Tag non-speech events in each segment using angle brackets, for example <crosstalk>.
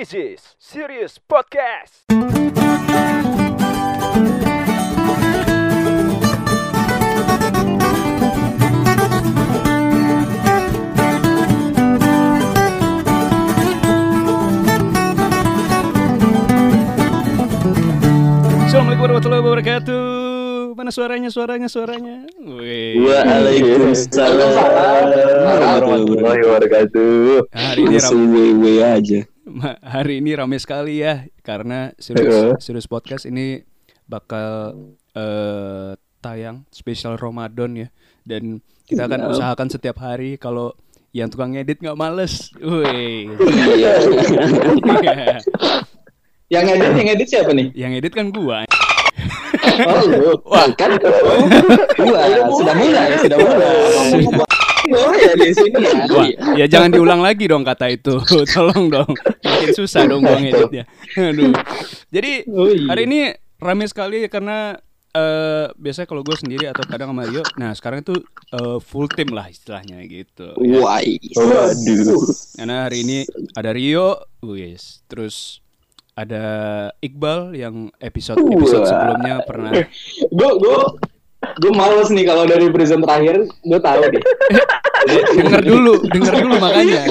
This is Serious Podcast. Assalamualaikum warahmatullahi wabarakatuh. Mana suaranya? Suaranya? Suaranya? Waalaikumsalam warahmatullahi wabarakatuh. Hari ini aja. Hari ini ramai sekali ya karena serius serius podcast ini bakal eh, tayang spesial Ramadan ya. Dan kita akan usahakan setiap hari kalau yang tukang edit nggak males, wih, <laughs> Yang edit, yang edit siapa nih? yang edit kan gua. Oh, lu. Wah. Kan Wah, sudah mulai, sudah mulai. <laughs> Oh ya di sini ya. <laughs> Wah, ya jangan diulang lagi dong kata itu, <laughs> tolong dong, makin susah dong gua ngeditnya. Aduh, jadi Oh, iya. hari ini rame sekali karena eh biasanya kalau gue sendiri atau kadang sama Rio, nah sekarang itu eh, full tim lah istilahnya gitu. ya. Wah, waduh. Karena hari ini ada Rio, wis, terus ada Iqbal yang episode episode sebelumnya pernah Gue gue gue males nih kalau dari present terakhir gue tahu deh. <laughs> denger dulu, denger dulu makanya,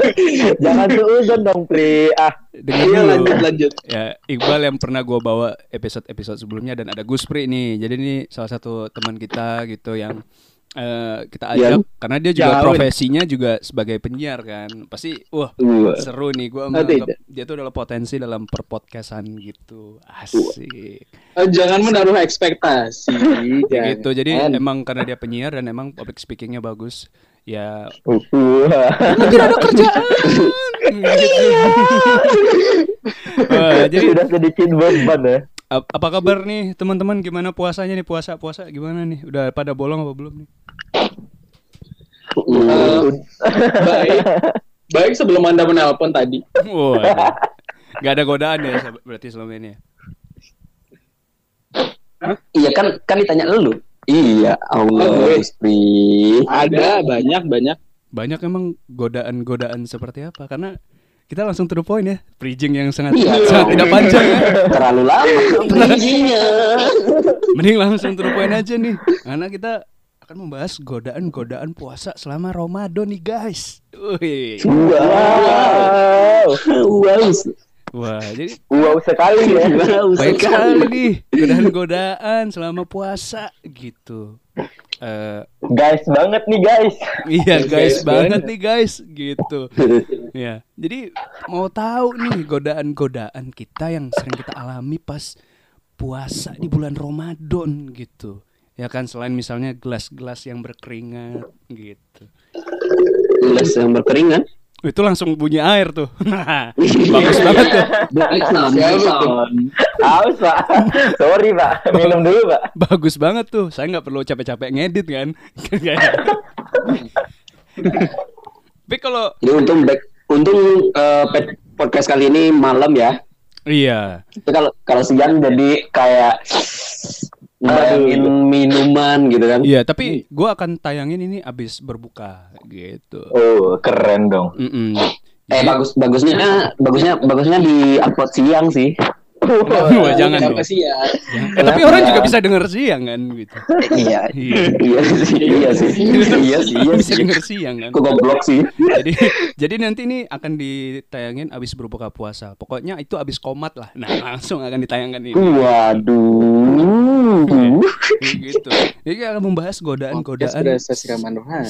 <laughs> Jangan seuzon dong, Pri. Ah, denger Iya dulu. lanjut lanjut. Ya, Iqbal yang pernah gua bawa episode-episode sebelumnya dan ada Guspri nih. Jadi ini salah satu teman kita gitu yang eh, kita ajak Yang karena dia juga jauh. profesinya juga sebagai penyiar kan. Pasti wah Wah. seru nih gua menganggap tidak. dia tuh adalah potensi dalam perpodcastan gitu. Asik. Oh, jangan menaruh ekspektasi. <laughs> Jangan. Gitu. Jadi emang karena dia penyiar dan emang public speakingnya bagus. Ya Wah. tidak ada kerjaan. gitu. <laughs> Wah, jadi Sudah sedikit beban ya. Ap- apa kabar nih teman-teman gimana puasanya nih puasa puasa gimana nih udah pada bolong apa belum nih Eh, baik. Baik sebelum anda menelpon tadi. Wah, nggak ada godaan ya berarti selama ini ya? Iya kan kan ditanya lu. Iya, Oh, Allah, gue. Gusti. Ada banyak banyak. banyak emang godaan-godaan seperti apa karena kita langsung to the point ya bridging yang sangat Iya. sangat tidak panjang ya Terlalu lama bridgingnya. mending langsung to the point aja nih karena kita akan membahas godaan-godaan puasa selama Ramadan nih guys Wih. Wow. Wow. wah jadi Wow sekali ya. Wow Baik sekali nih godaan-godaan selama puasa gitu. Eh Guys banget nih, guys. iya Guys guys banget banget. nih guys gitu. <laughs> Ya. Jadi mau tahu nih godaan-godaan kita yang sering kita alami pas puasa di bulan Ramadan gitu. Ya kan selain misalnya gelas-gelas yang berkeringat gitu. Gelas yang berkeringat. Itu langsung bunyi air tuh. <laughs> <laughs> Bagus banget tuh. Haus, Pak. <laughs> Sorry, Pak. Minum dulu, Pak. Bagus banget tuh. Saya nggak perlu capek-capek ngedit kan. Tapi kalau Jadi untung back, untung eh, pet- podcast kali ini malam ya. iya, Tapi kalau kalau siang jadi kayak bayangin minuman gitu kan. iya. Tapi gua akan tayangin ini abis berbuka gitu. Oh, keren dong. Mm-mm. Eh bagus bagusnya bagusnya bagusnya di upload siang sih. Wah, jangan dong. Kenapa sih ya? Eh, tapi orang juga bisa denger siang kan gitu. iya. Iya. Iya sih, iya sih. Iya sih, iya bisa sih. denger siang kan. Kok goblok sih. jadi jadi nanti ini akan ditayangin abis berbuka puasa. Pokoknya itu abis komat lah. Nah <laughs> langsung akan ditayangkan ini. Waduh. gitu. Jadi kita akan membahas godaan-godaan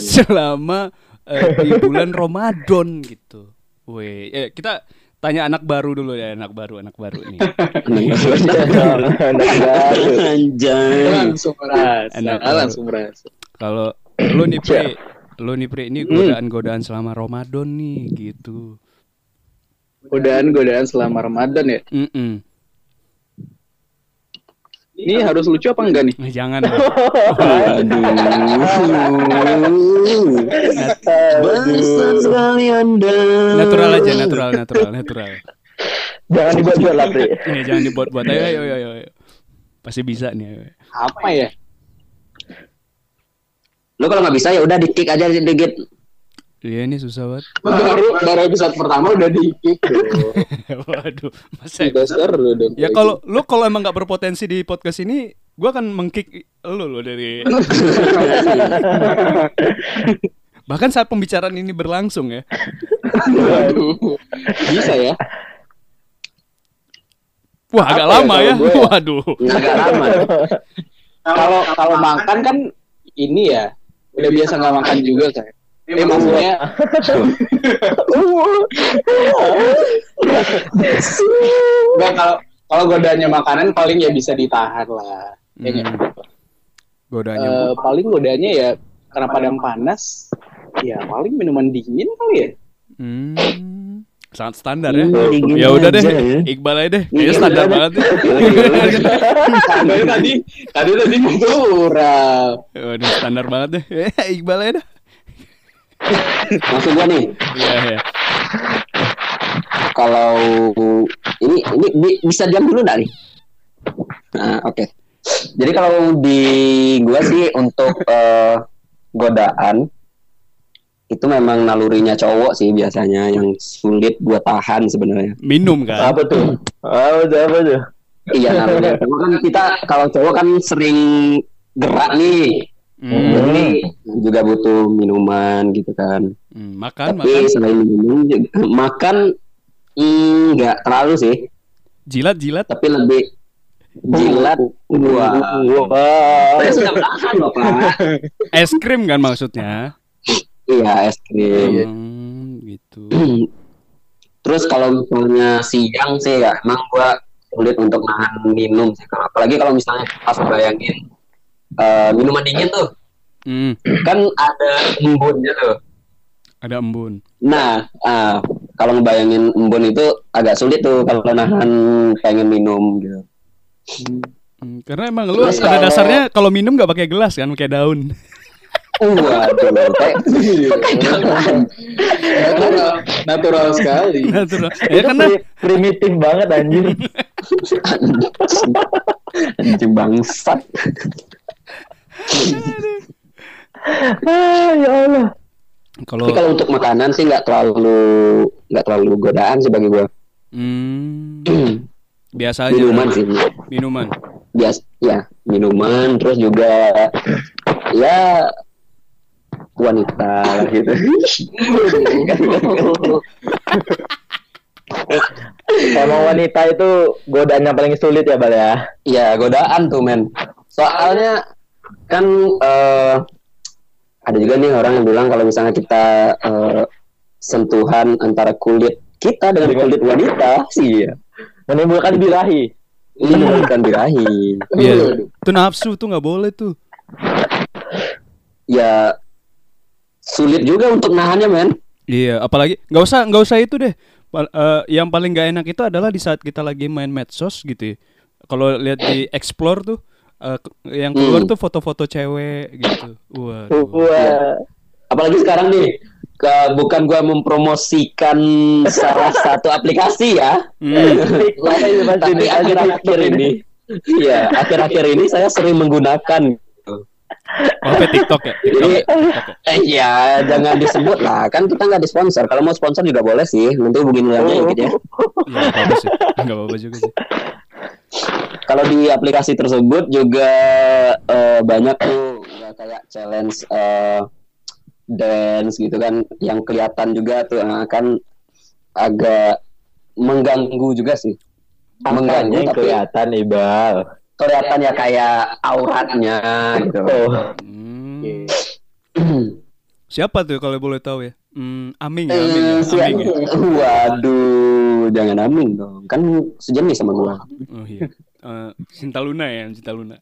selama eh, di bulan Ramadan gitu. Weh, eh, kita tanya anak baru dulu ya, anak baru, anak baru nih. Anjay. Langsung merasa. Enak. Langsung merasa. Kalau lu nih Pri, lu nih Pri ini godaan-godaan selama Ramadan nih gitu. Godaan-godaan selama Ramadan ya. Ini harus lucu apa enggak nih? Eh, <laughs> Jangan. lah. <laughs> Besar sekali Anda. natural aja, natural, natural, natural. Jangan dibuat-buat lah, Pri. Ini jangan dibuat-buat. Ayo, ayo, ayo, ayo, ayo. Pasti bisa nih. ayo. Apa ya? Lo kalau nggak bisa ya udah di kick aja dikit. Iya ini susah banget. Baru baru episode pertama udah di. <laughs> Waduh, masa Udah seru dong. Ya kalau lu kalau emang nggak berpotensi di podcast ini, gua akan mengkick lu lo dari <laughs> bahkan saat pembicaraan ini berlangsung ya. Waduh. Bisa ya? Wah, agak Apa ya, lama kalau ya. gue ya? Waduh. Agak lama. <laughs> Kalau kalau makan kan ini ya udah biasa nggak makan juga kan. Eh maksudnya kalau kalau godaannya makanan paling ya bisa ditahan lah. Ya? Hmm. Godanya. Eh, paling godaannya ya karena padang panas ya paling minuman dingin kali ya. Hmm. Sangat standar ya. Hmm, Ya udah deh, ya. Iqbal aja deh. Kayaknya Iya, standar udah. banget. deh. tadi tadi tadi tadi. Waduh, standar banget deh. Eh, Iqbal aja dah. Maksud gua nih, Iya, iya. kalau ini ini bi- bisa diam dulu nggak nih? Nah, oke. Jadi kalau di gua sih untuk eh, godaan itu memang nalurinya cowok sih biasanya yang sulit buat tahan sebenarnya. Minum kan? Apa tuh? Apa tuh? Apa tuh? Iya nalurinya kan kita kalau cowok kan sering gerak nih, Hmm. jadi juga butuh minuman gitu kan. Hmm, Makan, Tapi makan. selain minum juga- <laughs> makan mm, nggak terlalu sih. Jilat, jilat. tapi lebih jilat gua Wah. saya sudah menahan bapak <laughs> Es krim kan maksudnya? iya es krim Hmm, gitu. <clears throat> terus kalau misalnya siang sih ya emang gua sulit untuk nahan minum sih Kalau- apalagi kalau misalnya pas bayangin eh, minuman dingin tuh Hmm, kan ada embunnya tuh ada embun. nah ah, kalau ngebayangin embun itu agak sulit tuh kalau nahan pengen minum gitu Hmm, karena emang lu Terus pada kalau- dasarnya kalau minum nggak pakai gelas kan, pakai daun. waduh <laughs> kayak natural, natural sekali. Natural. ya karena pri- primitif banget anjir. <laughs> anjing bangsat ah, ya Allah. kalau Tapi kalau untuk makanan sih nggak terlalu nggak terlalu godaan sih bagi gua. hmm, <clears throat> biasa aja. minuman sih, Minuman. bias ya minuman terus juga ya wanita lah gitu. <laughs> Emang wanita itu godaan yang paling sulit ya, Bal ya? ya godaan tuh men. Soalnya kan eh, ada juga nih orang yang bilang kalau misalnya kita eh, sentuhan antara kulit kita dengan kulit wanita <laughs> sih ya. Menimbulkan birahi. Bukan <laughs> birahi. Iya. Itu nafsu tuh nggak boleh tuh. Ya sulit juga untuk nahannya men. Iya, apalagi nggak usah nggak usah itu deh. Eh, yang paling gak enak itu adalah di saat kita lagi main medsos gitu. ya. Kalau lihat di explore tuh eh, ke- yang keluar Hmm. tuh foto-foto cewek gitu. Waduh. <laughs> Wah. apalagi sekarang nih ke, bukan gua mempromosikan salah <laughs> satu aplikasi ya Hmm. <laughs> tapi akhir-akhir ini ya akhir-akhir ini saya sering menggunakan Oh, TikTok ya? TikTok Jadi- ya? TikTok ya? eh ya jangan disebut lah kan kita nggak disponsor kalau mau sponsor juga boleh sih nanti hubungin lu aja gitu ya Iya, nggak apa-apa sih. Nggak apa-apa juga sih. Kalau di aplikasi tersebut juga eh, banyak tuh ya, kayak challenge eh, dance gitu kan yang kelihatan juga tuh eh, kan agak mengganggu juga sih Apanya mengganggu tapi kelihatan, Ibal? kelihatan ya kayak auratnya gitu Oh. Hmm. <clears throat> Siapa tuh kalau boleh tahu ya? Hmm, Aming ya, Aming ya. Eh, Aming ya. waduh jangan amin dong kan sejenis sama gua Oh iya. Eh, Cinta Luna ya, Cinta Luna.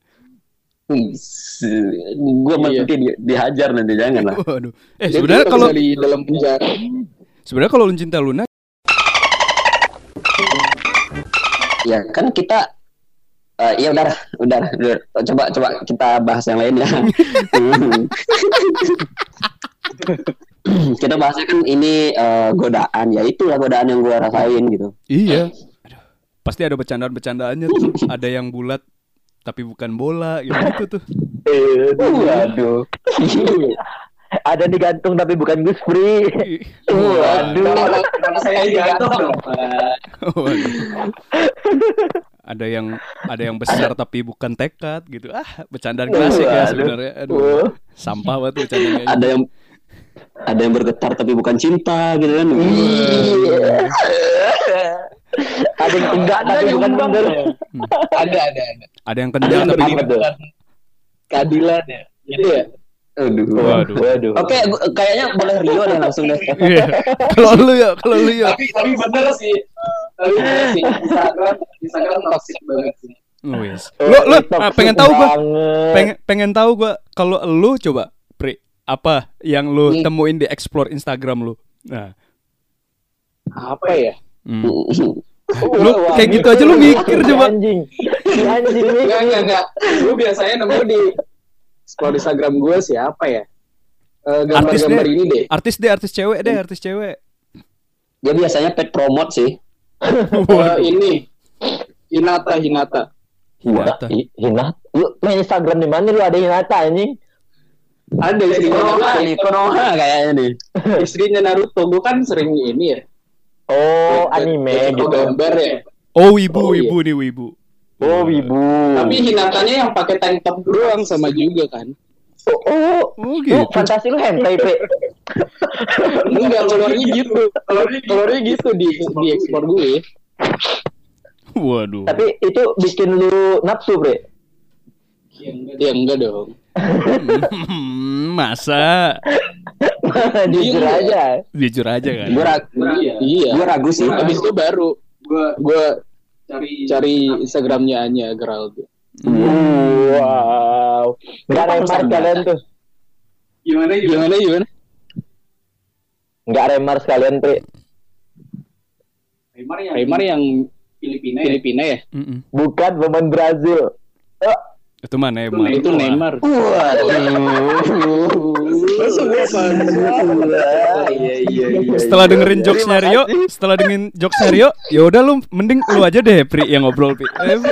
Gua Iya. nanti di- dihajar nanti jangan lah Waduh. Eh sebenarnya kalau di dalam penjara. sebenarnya kalau lu Cinta Luna ya kan kita eh ya udah udah udah. coba coba kita bahas yang lain ya <laughs> kita bahasnya kan ini eh, godaan ya itulah godaan yang gua rasain gitu Iya. Pasti ada bercandaan-bercandaannya tuh. <laughs> Ada yang bulat tapi bukan bola gitu, gitu <laughs> tuh. Eh, waduh <laughs> ada digantung tapi bukan Gus Pri. Waduh. Kenapa, kenapa saya digantung dong? Ada yang ada yang besar tapi bukan tekad gitu. Ah, bercandaan klasik ya sebenarnya. Aduh. Sampah banget bercandaan kayak ada yang ada yang bergetar tapi bukan cinta gitu kan Iya. Ada yang enggak tapi bukan bener. Ada, ada, ada. Ada yang kencang tapi tuh? Keadilan ya. Gitu ya. aduh Waduh. Waduh. oke gua- kayaknya boleh Rio deh langsung deh <laughs> Iya. Kalau lu ya, kalau lu ya. Tapi tapi bener sih. Tapi bener sih. Instagram Instagram toxic banget sih. Wis. Oh, Lu lu toxic ah, pengen tahu gua. Pengen pengen tahu gua kalau lu coba Pri apa yang lu Hmm. temuin di explore Instagram lu. Nah, Apa ya? Hmm. <laughs> Lu wah, kayak gitu aja lu mikir coba. Anjing. Anjing nih. Enggak, enggak, enggak. Lu biasanya nemu di scroll Instagram gue siapa ya? Eh, gambar-gambar Artis ini deh. artis deh, artis cewek deh, artis cewek. dia biasanya pet promote sih <laughs> Eh, ini Hinata Hinata. Hinata. Hi- Hinata. Lu main Instagram di mana lu ada Hinata anjing? Ada istrinya Konoha Konoha kayaknya nih <laughs> Istrinya Naruto. Gue kan sering ini ya. Oh, liat- anime liat gitu. Gambar ya. Oh, wibu, Oh, iya. wibu nih, wibu. Oh, wibu. Tapi Hinatanya yang pakai tank top doang sama juga kan. Oh, oh, Oh, gitu. fantasi lu hentai, Pe. Enggak, keluarnya gitu. Keluarnya gitu di di ekspor gue. Waduh. Tapi itu bikin lu nafsu, Bre. Ya enggak dong. Hmm, Masa <laughs> Jujur Iya. aja. jujur aja kan. gue ragu Iya. Iya. gue ragu sih Habis itu baru gua gua cari cari Instagramnya Anya Geraldo. Wow. Enggak remar kalian tuh. Gimana gimana gimana? Enggak remar sekalian, Pre. Neymar yang Filipina Filipina ya? Mm-mm. Bukan pemain Brazil. Oh, Itu mana Neymar? Itu Neymar. iya iya iya Setelah dengerin jokesnya Rio, setelah dengerin jokesnya Rio, ya udah lu mending lu aja deh Pri yang ngobrol Pri. Eh, <laughs>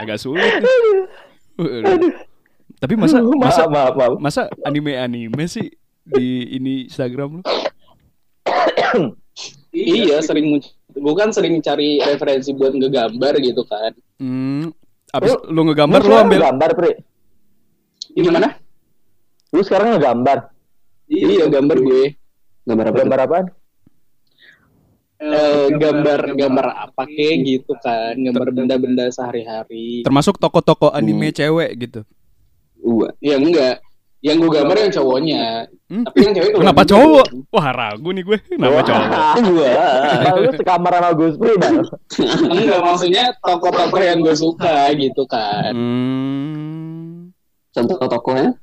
Agak sulit. Tapi masa masa maaf, maaf, maaf. masa anime-anime sih di ini Instagram lu? Iya, sering muncul. Bukan sering cari referensi buat ngegambar gitu kan. Hmm, abis lu ngegambar lu sekarang ambil gambar, Pre. Gimana? Lu sekarang ngegambar. Iya, gambar gue. gambar apa Gambar apaan? Eh, gambar gambar apa kek gitu kan, gambar benda-benda sehari-hari. termasuk toko-toko anime cewek gitu. Gua. Ya enggak. Yang gue gambar yang cowoknya. Hmm? Tapi yang cewek Kenapa cowok? juga. Wah ragu nih gue. Kenapa Wah. cowok? <laughs> Kalau lu sekamar sama Gus Pri, dah. Enggak, maksudnya toko-toko yang gue suka gitu kan. Hmm. contoh tokonya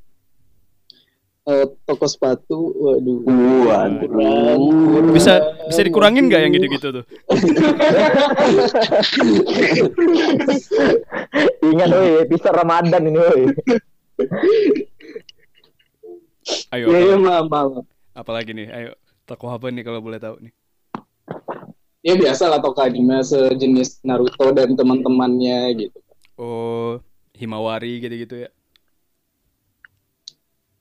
Eh, toko sepatu, waduh. Waduh. Bisa bisa dikurangin nggak yang gitu-gitu tuh? <laughs> Ingat, woi, bisa Ramadan ini, woi. <laughs> Ayo. Maaf, maaf. apalagi nih? Ayo. Toko apa nih kalau boleh tahu nih? Ya biasa lah toko anime sejenis Naruto dan teman-temannya gitu. Oh, Himawari gitu-gitu ya.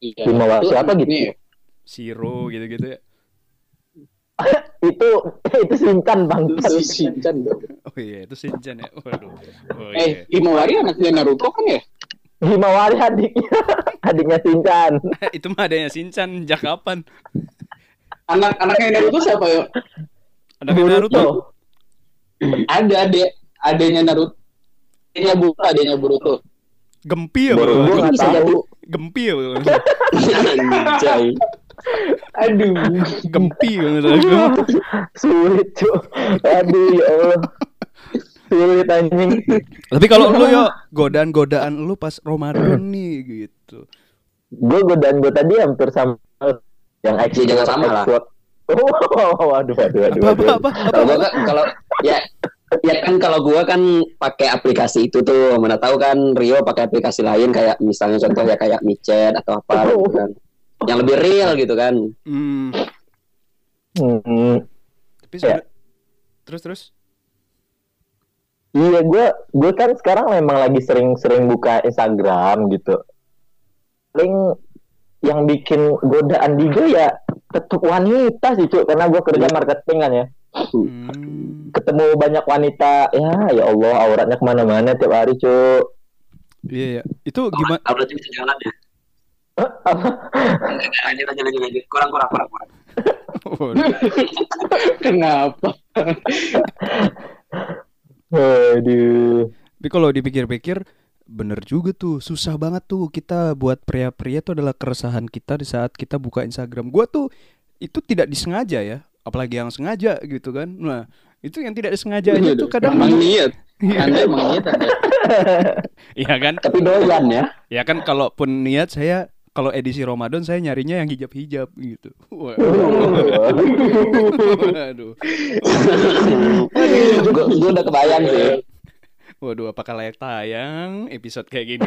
Iya. Himawari Itu apa gitu? Ya. Shiro gitu-gitu ya. <laughs> itu <laughs> itu Shinchan, Bang. Itu Shinchan dong. Oh iya, itu Shinchan ya. Waduh. Oh Eh, iya. Himawari anaknya Naruto kan ya? Himawari <laughs> adiknya. Adiknya Shinchan. <laughs> itu mah adanya Shinchan sejak kapan? Anak anaknya Naruto siapa ya? Ada Naruto. Ada adek adenya Naruto. Adenya Boruto, adenya Boruto. Gempi ya, Bro? Bisa jadi. Gempi ya, Bro? Anjay. Aduh. Gempi ya, <laughs> Sulit, Cuk. Aduh, ya Allah. Sulit anjing. Tapi kalau lu yo <laughs> godaan-godaan lu pas Ramadan nih gitu. Gue godaan gue tadi hampir sama yang. Ya, jangan sama lah. <laughs> Oh, waduh, waduh, waduh. Apa apa apa? apa? Kalau gua kan- kalau ya ya kan kalau gua kan pakai aplikasi itu tuh mana tahu kan Rio pakai aplikasi lain kayak misalnya contoh ya kayak micet atau apa gitu kan yang lebih real gitu kan Hmm, Hmm. tapi Ya. terus terus Iya, gue gue kan sekarang memang lagi sering-sering buka Instagram gitu. Paling yang bikin godaan di gue ya tetap wanita sih cuk karena gue kerja marketing kan ya Hmm. ketemu banyak wanita ya ya Allah auratnya ke mana-mana tiap hari cuk Iya, iya. Itu gimana? Berarti bisa jalan ya. <laughs> lanjut lanjut lanjut lanjut. Kurang kurang kurang kurang. <laughs> <laughs> Kenapa? Waduh. Tapi kalau dipikir-pikir bener juga tuh susah banget tuh kita buat pria-pria tuh adalah keresahan kita di saat kita buka Instagram. Gua tuh itu tidak disengaja ya, apalagi yang sengaja gitu kan. Nah itu yang tidak disengaja aja tuh kadang emang niat. Anda emang <laughs> niat. Iya kan? Tapi doyan ya. Ya kan kalaupun niat saya kalau edisi Ramadan saya nyarinya yang hijab-hijab gitu. Waduh. Gue udah kebayang sih. Waduh, apakah layak tayang episode kayak gini?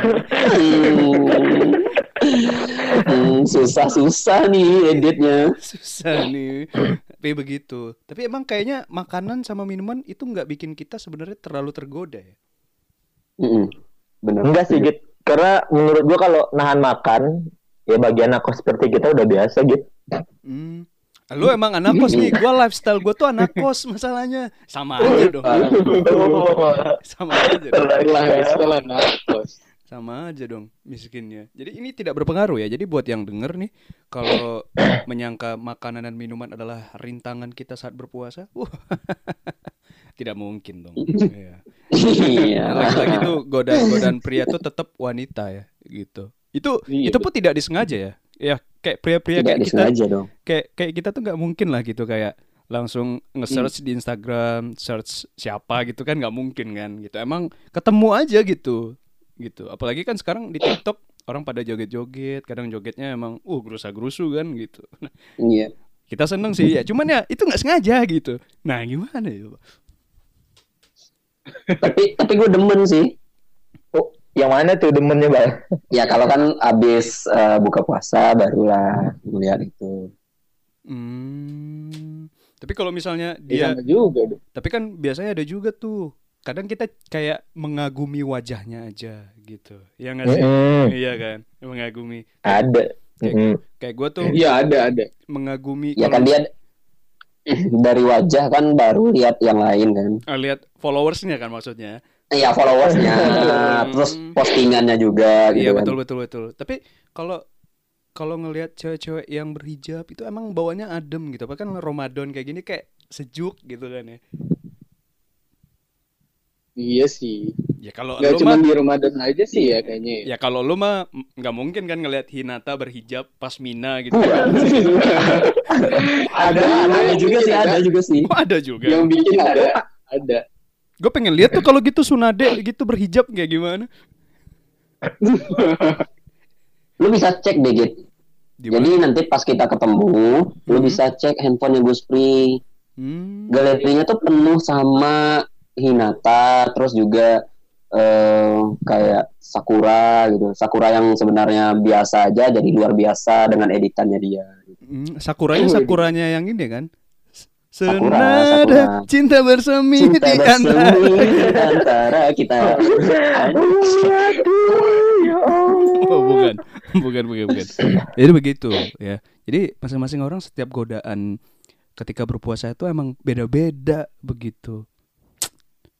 Hmm, susah-susah nih editnya. Susah nih. Tapi begitu. Tapi emang kayaknya makanan sama minuman itu nggak bikin kita sebenarnya terlalu tergoda ya. Mm-mm. Bener. Enggak sih gitu. Karena menurut gua kalau nahan makan ya bagi anak kos seperti kita udah biasa gitu. Hmm. Lu emang anak kos nih, gua lifestyle gua tuh anak kos masalahnya. Sama aja dong. Sama aja dong. Lah, setelah narkos. Sama aja dong miskinnya. Jadi ini tidak berpengaruh ya. Jadi buat yang denger nih, kalau menyangka makanan dan minuman adalah rintangan kita saat berpuasa, wah, <laughs> tidak mungkin dong. Iya. Iya. Lagi-lagi tuh godaan-godaan pria tuh tetap wanita ya, gitu. Itu Iya, itu pun tidak disengaja ya. Ya kayak pria-pria kayak kita, dong. kayak kayak kita tuh nggak mungkin lah gitu kayak langsung Hmm. nge-search di Instagram, search siapa gitu kan nggak mungkin kan gitu. Emang ketemu aja gitu. Gitu. Apalagi kan sekarang di TikTok orang pada joget-joget, kadang jogetnya emang uh gerusa-gerusu kan gitu. Nah, Iya. kita seneng sih ya, cuman ya itu nggak sengaja gitu. Nah, gimana ya? Tapi tapi gue demen sih. Yang mana tuh demennya, Bang? Ya kalau kan abis eh, buka puasa barulah melihat itu. Hmm. Tapi kalau misalnya Iya dia juga deh. Tapi kan biasanya ada juga tuh. Kadang kita kayak mengagumi wajahnya aja gitu. Ya nggak sih? Mm-mm. Iya kan? Mengagumi. Ada. Mm-mm. Kayak gue tuh Iya ada ada. mengagumi Ya kan dia <laughs> dari wajah kan baru lihat yang lain kan. Ah, lihat followersnya kan maksudnya. Iya followersnya, terus postingannya juga gitu iya kan. betul betul betul. Tapi kalau kalau ngelihat cewek-cewek yang berhijab itu emang bawanya adem gitu. Bahkan Ramadan kayak gini kayak sejuk gitu kan ya. Iya sih. Ya kalau Gak lu cuma mah di Ramadan aja sih ya kayaknya. ya kalau lu mah nggak mungkin kan ngelihat Hinata berhijab pas Mina gitu. Iya. <laughs> Ada, ada juga sih, ada juga sih. Oh, ada juga. Yang bikin ada ada. Gue pengen lihat tuh kalau gitu Sunade gitu berhijab kayak gimana. <laughs> Lu bisa cek deh, Git. Di Jadi nanti pas kita ketemu, lu Hmm. bisa cek handphonenya Gus Pri. Hmm. Galerinya tuh penuh sama Hinata, terus juga eh, kayak Sakura gitu. Sakura yang sebenarnya biasa aja jadi luar biasa dengan editannya dia. Hmm, Sakuranya sakuranya yang ini kan. Senada cinta bersemi Cinta di antara. bersemi antara kita. Oh, <laughs> bukan. Bukan, bukan, bukan. Jadi begitu ya. Jadi masing-masing orang setiap godaan ketika berpuasa itu emang beda-beda begitu.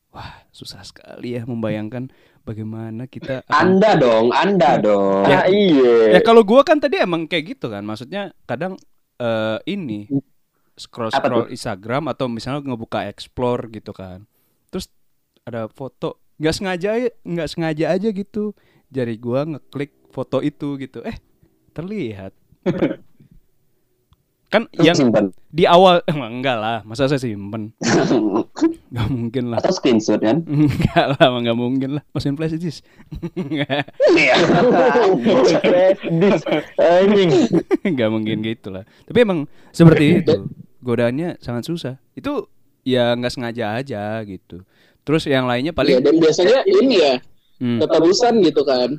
Wah, susah sekali ya membayangkan bagaimana kita akan Anda dong, Anda dong. Ah, iya. Ya kalau gua kan tadi emang kayak gitu kan. Maksudnya kadang eh, ini scroll scroll Instagram atau misalnya ngebuka explore gitu kan. Terus ada foto nggak sengaja nggak sengaja aja gitu. Jari gua ngeklik foto itu gitu. Eh, terlihat. <laughs> kan yang simpan di awal enggak lah, masa saya simpen? <laughs> Nggak mungkin lah. atau screenshot kan? <laughs> Enggak lah, nggak mungkin lah. Mesin flash disk. Nggak. Flash disk. Anjing. nggak mungkin gitu lah tapi emang seperti itu godaannya sangat susah itu ya nggak sengaja aja gitu terus yang lainnya paling dan biasanya ini ya hmm, keterusan gitu kan.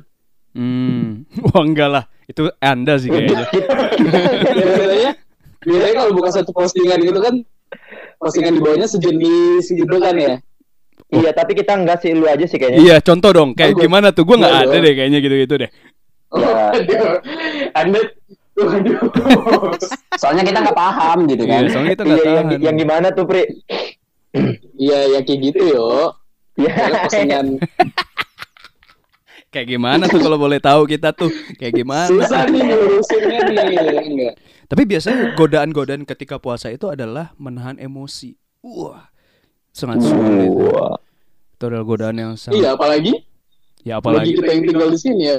hmm. <laughs> wah enggak lah itu anda sih kayaknya <laughs> biasanya biasanya kalau buka satu postingan gitu kan postingan di bawahnya sejenis gitu kan ya. Iya, tapi kita enggak sih lu aja sih kayaknya. Iya, contoh dong. Kayak Oh, gimana tuh? Gue nggak gua ada deh kayaknya gitu-gitu deh. Ya. Aduh, Anda Waduh. Soalnya kita nggak paham gitu kan. Iya, soalnya kita nggak Iya, yang, tahan. yang gimana tuh, Pri? Iya, ya kayak gitu yo. Iya. Postingan Kayak gimana tuh kalau boleh tahu kita tuh kayak gimana? susah nih ngurusinnya nih. Enggak. Tapi biasanya godaan-godaan ketika puasa itu adalah menahan emosi. Wah, sangat sulit. Wah. Itu adalah godaan yang sangat. Iya, apalagi Ya bagi apalagi. kita yang tinggal di sini ya.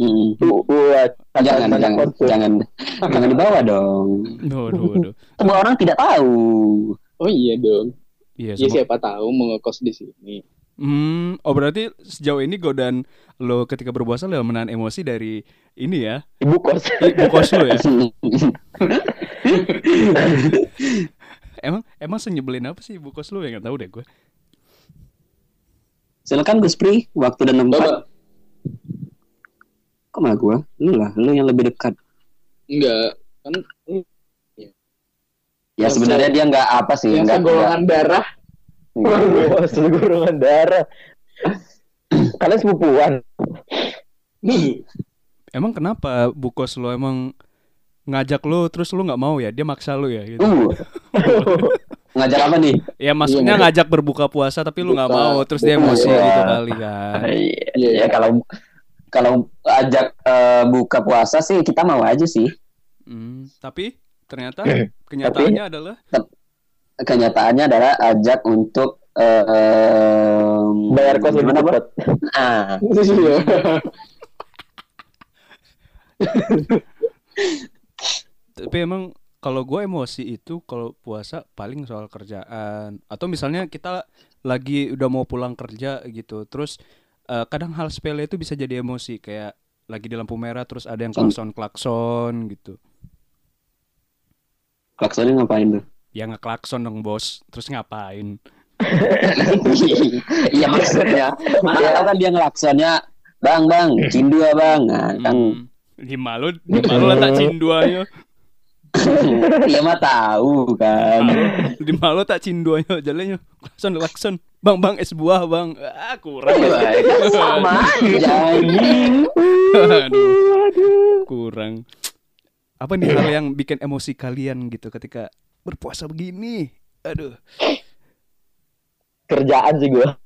Mm. Wah, Jangan, jangan, jangan, jangan dibawa dong. Waduh, waduh. Semua orang tidak tahu. Oh iya dong. Iya, Ya siapa tahu mau ngekos di sini. Hmm, oh berarti sejauh ini godaan lo ketika berpuasa lo menahan emosi dari ini ya, Ibu kos. ibu kos lo ya. <laughs> Emang emang senyebelin apa sih ibu kos lo ya nggak tahu deh gue. Silakan Gus Pri, waktu dan tempat. Kok malah gua? Lu lah, lu yang lebih dekat. Enggak. Kan Ya Yang sebenarnya dia nggak apa sih, yang nggak segolongan darah. nggak- Wah, segolongan darah. Kalian sepupuan. Nih, Emang kenapa bu kos lo emang ngajak lo terus lo nggak mau ya? Dia maksa lo ya gitu. Uh, ngajak apa nih? Ya maksudnya Iya. ngajak berbuka puasa tapi lu nggak mau terus dia emosi Iya. gitu kali kan. Iya, Iya, ya iya. kalau kalau ajak eh, buka puasa sih kita mau aja sih. Hmm, tapi ternyata kenyataannya adalah Kenyataannya adalah ajak untuk eh, em, Bayar kos gimana, Bro? cepat. Ah, Iya. tapi emang kalau gue emosi itu kalau puasa paling soal kerjaan atau misalnya kita lagi udah mau pulang kerja gitu terus eh, kadang hal sepele itu bisa jadi emosi kayak lagi di lampu merah terus ada yang klakson klakson gitu. Klaksonnya ngapain tuh? ya nggak klakson dong bos. Terus ngapain? <laughs> Iya maksudnya. Mana kan dia ngelaksonnya Bang, bang, cindu ya bang. Nah, kan hmm, lima lo lima lo tak cinduanya <laughs> dia mah tahu kan. di malu tak cindu ayo jalannya klakson klakson bang bang es buah bang ah kurang kan <laughs> sama. Aduh, kurang apa nih hal yang bikin emosi kalian gitu ketika berpuasa begini aduh Kerjaan sih gua.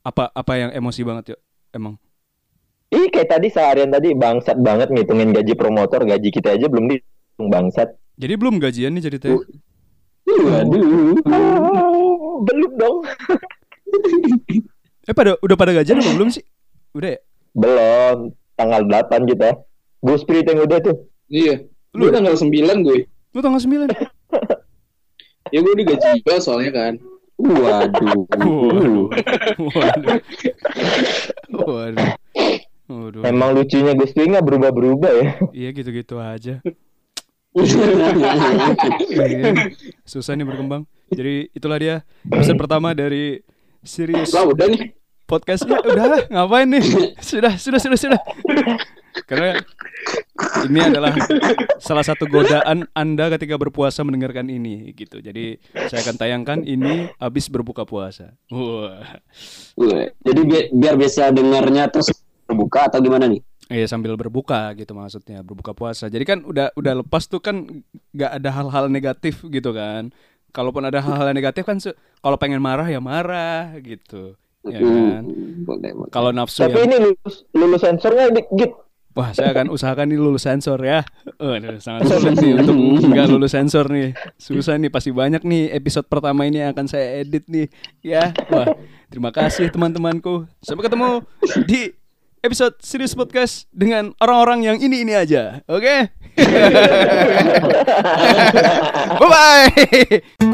apa apa yang emosi banget yuk emang Ih, kayak tadi seharian tadi bangsat banget ngitungin gaji promotor, gaji kita aja belum dihitung bangsat. jadi belum gajian nih ceritanya Waduh. Belum dong. <laughs> eh pada udah pada gajian apa belum sih udah ya Belum. Tanggal 8 kita. Gue spirit yang udah tuh. Iya. Lu- Lu tanggal 9 gue. lu tanggal sembilan <laughs> Ya gue digaji juga soalnya kan. Waduh. waduh waduh waduh waduh Emang lucunya Gus nggak berubah-berubah ya. iya gitu gitu aja. <laughs> susah nih berkembang. Jadi itulah dia episode pertama dari series Lah udah nih. podcastnya. Udah ngapain nih? Sudah sudah sudah sudah. Karena ini adalah salah satu godaan anda ketika berpuasa mendengarkan ini gitu. Jadi saya akan tayangkan ini habis berbuka puasa. Wah. Jadi bi- biar bisa dengarnya terus terbuka atau gimana nih? Iya sambil berbuka gitu maksudnya berbuka puasa jadi kan udah udah lepas tuh kan nggak ada hal-hal negatif gitu kan kalaupun ada hal-hal negatif kan kalau pengen marah ya marah gitu ya kan Hmm, kalau nafsu Tapi yang ini lulus lulus sensornya dikit. Wah, saya akan usahakan ini lulus sensor ya. Aduh, sangat <laughs> sulit nih untuk nggak lulus sensor nih. Susah nih, pasti banyak nih episode pertama ini yang akan saya edit nih. Ya, wah, terima kasih teman-temanku. Sampai ketemu di episode Serius Podcast dengan orang-orang yang ini-ini aja. Oke? <laughs> Bye-bye!